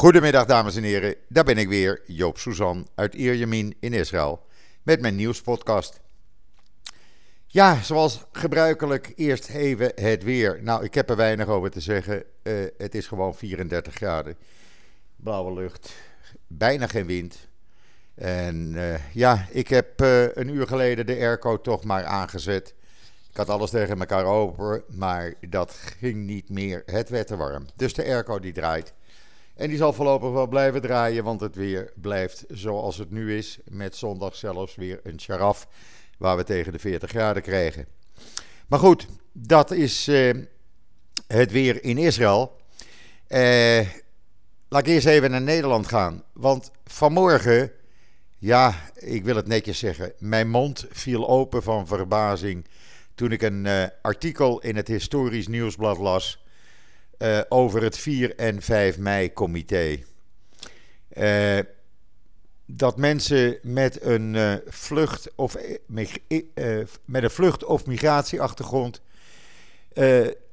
Goedemiddag dames en heren, daar ben ik weer, Joop Suzan uit Ierjemien in Israël met mijn nieuwspodcast. Ja, zoals gebruikelijk eerst even het weer. Nou, ik heb er weinig over te zeggen. Uh, het is gewoon 34 graden. Blauwe lucht, bijna geen wind. En uh, ja, ik heb uh, een uur geleden de airco toch maar aangezet. Ik had alles tegen elkaar open, maar dat ging niet meer. Het werd te warm. Dus de airco die draait. En die zal voorlopig wel blijven draaien, want het weer blijft zoals het nu is. Met zondag zelfs weer een charaf waar we tegen de 40 graden krijgen. Maar goed, dat is uh, het weer in Israël. Uh, laat ik eerst even naar Nederland gaan. Want vanmorgen, ja, ik wil het netjes zeggen, mijn mond viel open van verbazing toen ik een uh, artikel in het Historisch Nieuwsblad las uh, over het 4 en 5 mei-comité. Uh, dat mensen met een uh, vlucht of met een vlucht of migratieachtergrond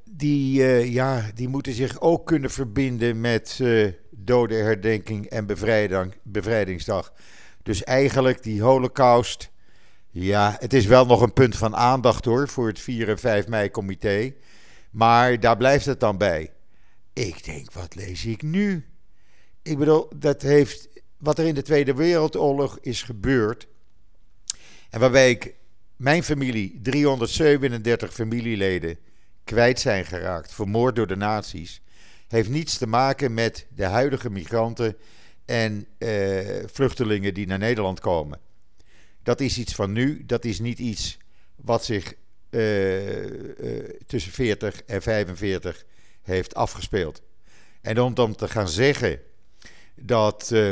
die, ja, die moeten zich ook kunnen verbinden met dodenherdenking en bevrijding, bevrijdingsdag. Dus eigenlijk die holocaust, ja, het is wel nog een punt van aandacht hoor voor het 4 en 5 mei comité. Maar daar blijft het dan bij. Ik denk, wat lees ik nu? Ik bedoel, dat heeft wat er in de Tweede Wereldoorlog is gebeurd. En waarbij ik mijn familie, 337 familieleden, kwijt zijn geraakt, vermoord door de nazi's, heeft niets te maken met de huidige migranten en eh, vluchtelingen die naar Nederland komen. Dat is iets van nu, dat is niet iets wat zich uh, uh, tussen 40 en 45 heeft afgespeeld. En om dan te gaan zeggen dat uh,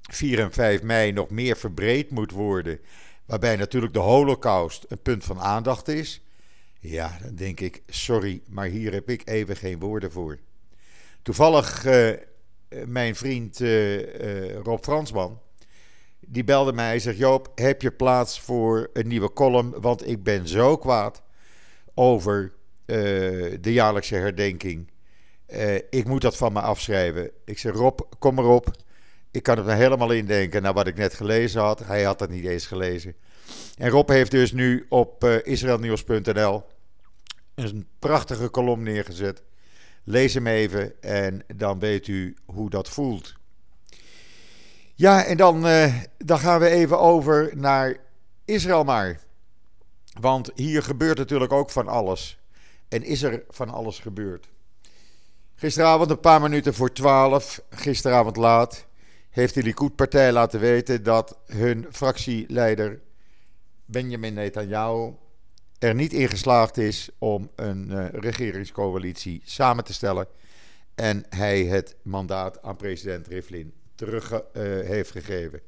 4 en 5 mei nog meer verbreed moet worden, waarbij natuurlijk de Holocaust een punt van aandacht is, ja, dan denk ik, sorry, maar hier heb ik even geen woorden voor. Toevallig, uh, mijn vriend uh, Rob Fransman, die belde mij en zegt: Joop, heb je plaats voor een nieuwe column? Want ik ben zo kwaad over de jaarlijkse herdenking. Uh, ik moet dat van me afschrijven. Ik zeg: Rob, kom erop. Ik kan het me helemaal indenken naar wat ik net gelezen had. Hij had het niet eens gelezen. En Rob heeft dus nu op uh, israelnieuws.nl een prachtige kolom neergezet. Lees hem even en dan weet u hoe dat voelt. Ja, en dan, uh, dan gaan we even over naar Israël maar. Want hier gebeurt natuurlijk ook van alles. En is er van alles gebeurd. Gisteravond een paar minuten voor twaalf, gisteravond laat, heeft de Likud-partij laten weten dat hun fractieleider Benjamin Netanyahu er niet in geslaagd is om een uh, regeringscoalitie samen te stellen. En hij het mandaat aan president Rivlin terug uh, heeft gegeven.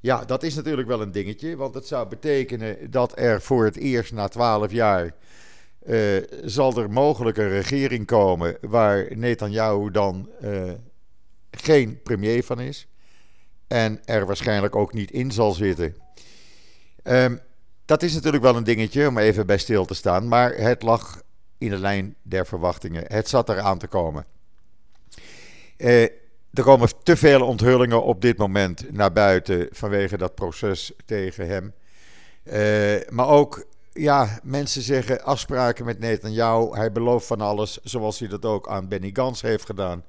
Ja, dat is natuurlijk wel een dingetje, want het zou betekenen dat er voor het eerst na twaalf jaar uh, zal er mogelijk een regering komen waar Netanyahu dan uh, geen premier van is en er waarschijnlijk ook niet in zal zitten. Um, dat is natuurlijk wel een dingetje om even bij stil te staan, maar het lag in de lijn der verwachtingen. Het zat eraan te komen. Uh, er komen te veel onthullingen op dit moment naar buiten vanwege dat proces tegen hem. Maar ook, ja, mensen zeggen afspraken met Netanyahu. Hij belooft van alles, zoals hij dat ook aan Benny Gans heeft gedaan.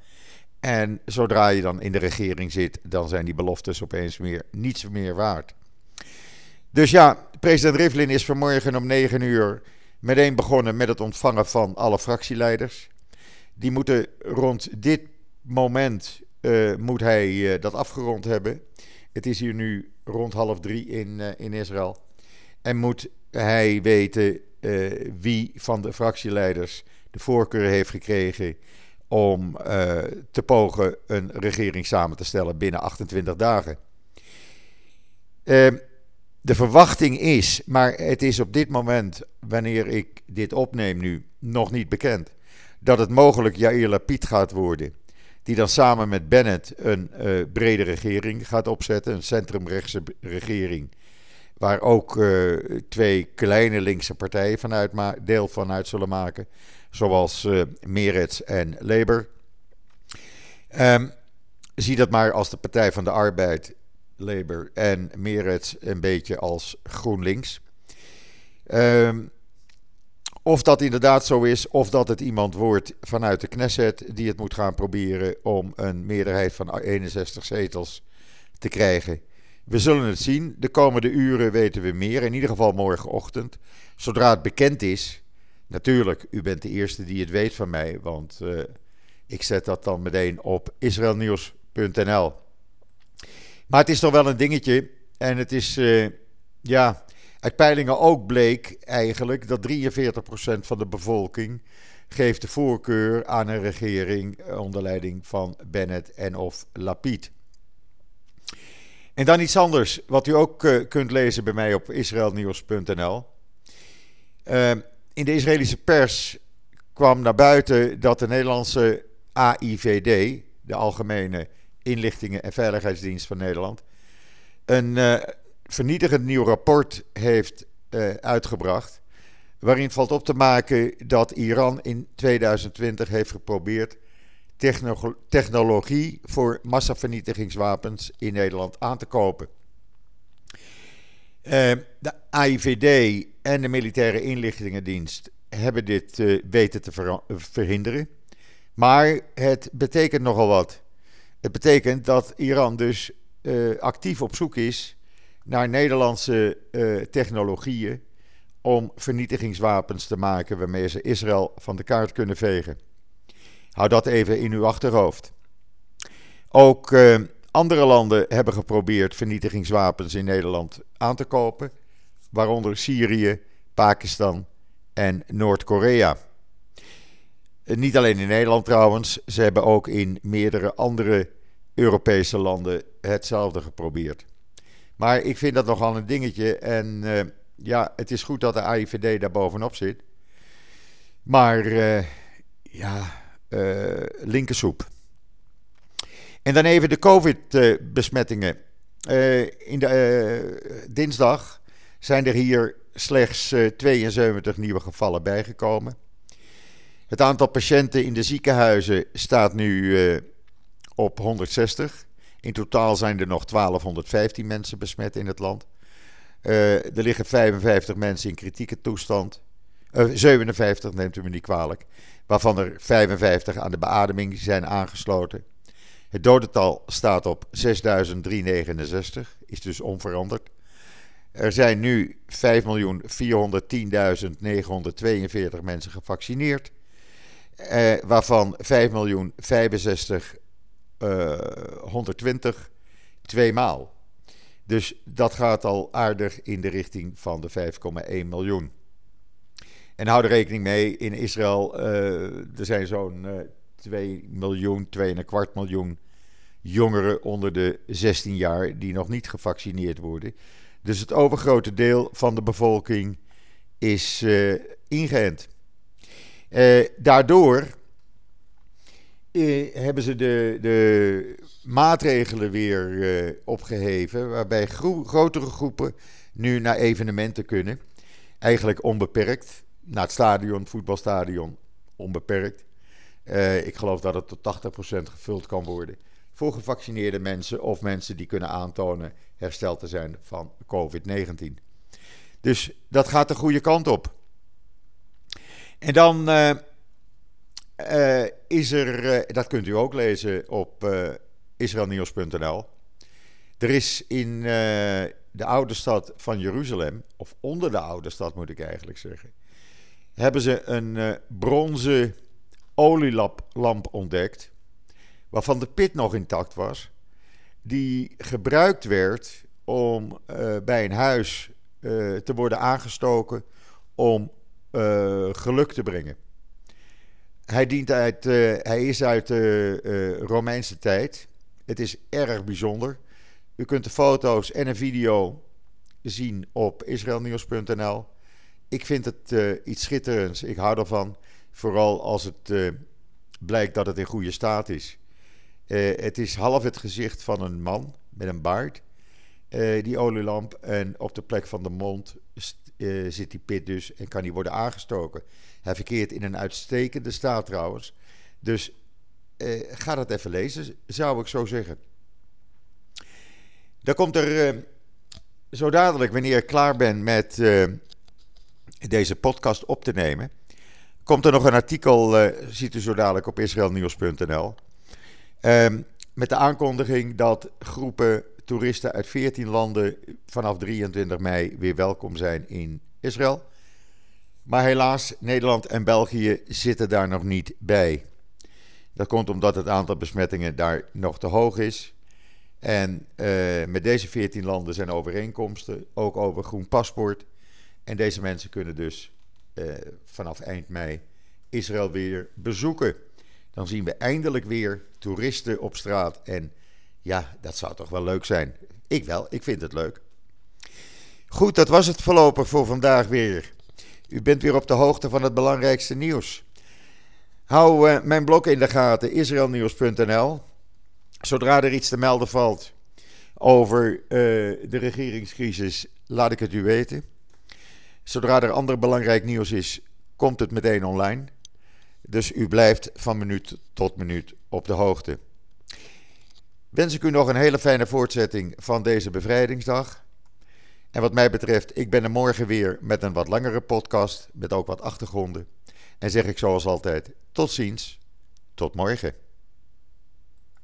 En zodra je dan in de regering zit, dan zijn die beloftes opeens meer, niets meer waard. Dus ja, president Rivlin is vanmorgen om 9 uur meteen begonnen met het ontvangen van alle fractieleiders. Die moeten rond dit moment uh, moet hij uh, dat afgerond hebben. Het is hier nu rond half drie in, uh, in Israël. En moet hij weten wie van de fractieleiders de voorkeur heeft gekregen om te pogen een regering samen te stellen binnen 28 dagen. de verwachting is, maar het is op dit moment, wanneer ik dit opneem nu, nog niet bekend, dat het mogelijk Yair Lapid gaat worden die dan samen met Bennett een uh, brede regering gaat opzetten, een centrumrechtse regering, waar ook uh, twee kleine linkse partijen vanuit deel van uit zullen maken, zoals uh, Meretz en Labour. Um, zie dat maar als de Partij van de Arbeid, Labour en Meretz een beetje als GroenLinks. Ehm, of dat inderdaad zo is, of dat het iemand wordt vanuit de Knesset die het moet gaan proberen om een meerderheid van 61 zetels te krijgen. We zullen het zien. De komende uren weten we meer. In ieder geval morgenochtend. Zodra het bekend is. Natuurlijk, u bent de eerste die het weet van mij. Want uh, ik zet dat dan meteen op israelnieuws.nl. Maar het is toch wel een dingetje. En het is, uh, ja, uit peilingen ook bleek eigenlijk dat 43% van de bevolking geeft de voorkeur aan een regering onder leiding van Bennett en of Lapid. En dan iets anders, wat u ook uh, kunt lezen bij mij op israelnieuws.nl. Uh, in de Israëlische pers kwam naar buiten dat de Nederlandse AIVD, de Algemene Inlichtingen en Veiligheidsdienst van Nederland, een uh, vernietigend nieuw rapport heeft uh, uitgebracht. Waarin valt op te maken dat Iran in 2020 heeft geprobeerd technologie voor massavernietigingswapens in Nederland aan te kopen. Uh, de AIVD en de Militaire Inlichtingendienst hebben dit uh, weten te ver verhinderen. Maar het betekent nogal wat. Het betekent dat Iran dus uh, actief op zoek is naar Nederlandse technologieën om vernietigingswapens te maken waarmee ze Israël van de kaart kunnen vegen. Hou dat even in uw achterhoofd. Ook uh, andere landen hebben geprobeerd vernietigingswapens in Nederland aan te kopen, waaronder Syrië, Pakistan en Noord-Korea. Uh, niet alleen in Nederland trouwens, ze hebben ook in meerdere andere Europese landen hetzelfde geprobeerd. Maar ik vind dat nogal een dingetje en uh, ja, het is goed dat de AIVD daar bovenop zit. Maar ja, linkersoep. En dan even de COVID-besmettingen. Uh, in de uh, dinsdag zijn er hier slechts 72 nieuwe gevallen bijgekomen. Het aantal patiënten in de ziekenhuizen staat nu op 160. In totaal zijn er nog 1215 mensen besmet in het land. er liggen 55 mensen in kritieke toestand. 57, neemt u me niet kwalijk waarvan er 55 aan de beademing zijn aangesloten. Het dodental staat op 6.369, is dus onveranderd. Er zijn nu 5.410.942 mensen gevaccineerd, eh, waarvan 5.065.120 uh, twee maal. Dus dat gaat al aardig in de richting van de 5,1 miljoen. En hou er rekening mee, in Israël uh, er zijn zo'n uh, 2 miljoen, 2,25 miljoen jongeren onder de 16 jaar die nog niet gevaccineerd worden. Dus het overgrote deel van de bevolking is uh, ingeënt. Daardoor hebben ze de, de maatregelen weer opgeheven, waarbij gro grotere groepen nu naar evenementen kunnen. Eigenlijk onbeperkt naar het stadion, het voetbalstadion, onbeperkt. Uh, ik geloof dat het tot 80% gevuld kan worden. Voor gevaccineerde mensen of mensen die kunnen aantonen hersteld te zijn van COVID-19. Dus dat gaat de goede kant op. En dan uh, uh, is er, dat kunt u ook lezen op israelnieuws.nl. Er is in de oude stad van Jeruzalem, of onder de oude stad moet ik eigenlijk zeggen, hebben ze een uh, bronzen olielamp ontdekt, waarvan de pit nog intact was, die gebruikt werd om uh, bij een huis uh, te worden aangestoken om geluk te brengen. Hij, dient uit, hij is uit de Romeinse tijd. Het is erg bijzonder. U kunt de foto's en een video zien op israelnieuws.nl. Ik vind het uh, iets schitterends. Ik hou ervan. Vooral als het uh, blijkt dat het in goede staat is. Uh, het is half het gezicht van een man met een baard. die olielamp. En op de plek van de mond zit die pit dus en kan die worden aangestoken. Hij verkeert in een uitstekende staat trouwens. Dus ga dat even lezen, zou ik zo zeggen. Dan komt er zo dadelijk, wanneer ik klaar ben met deze podcast op te nemen, komt er nog een artikel, ziet u zo dadelijk op israelnieuws.nl, ehm, met de aankondiging dat groepen toeristen uit 14 landen vanaf 23 mei weer welkom zijn in Israël. Maar helaas, Nederland en België zitten daar nog niet bij. Dat komt omdat het aantal besmettingen daar nog te hoog is. En uh, met deze 14 landen zijn overeenkomsten, ook over groen paspoort. En deze mensen kunnen dus uh, vanaf eind mei Israël weer bezoeken. Dan zien we eindelijk weer toeristen op straat. En ja, dat zou toch wel leuk zijn. Ik wel, ik vind het leuk. Goed, dat was het voorlopig voor vandaag weer. U bent weer op de hoogte van het belangrijkste nieuws. Hou uh, mijn blog in de gaten, israelnieuws.nl. Zodra er iets te melden valt over uh, de regeringscrisis, laat ik het u weten. Zodra er ander belangrijk nieuws is, komt het meteen online. Dus u blijft van minuut tot minuut op de hoogte. Wens ik u nog een hele fijne voortzetting van deze bevrijdingsdag. En wat mij betreft, ik ben er morgen weer met een wat langere podcast, met ook wat achtergronden. En zeg ik zoals altijd, tot ziens, tot morgen.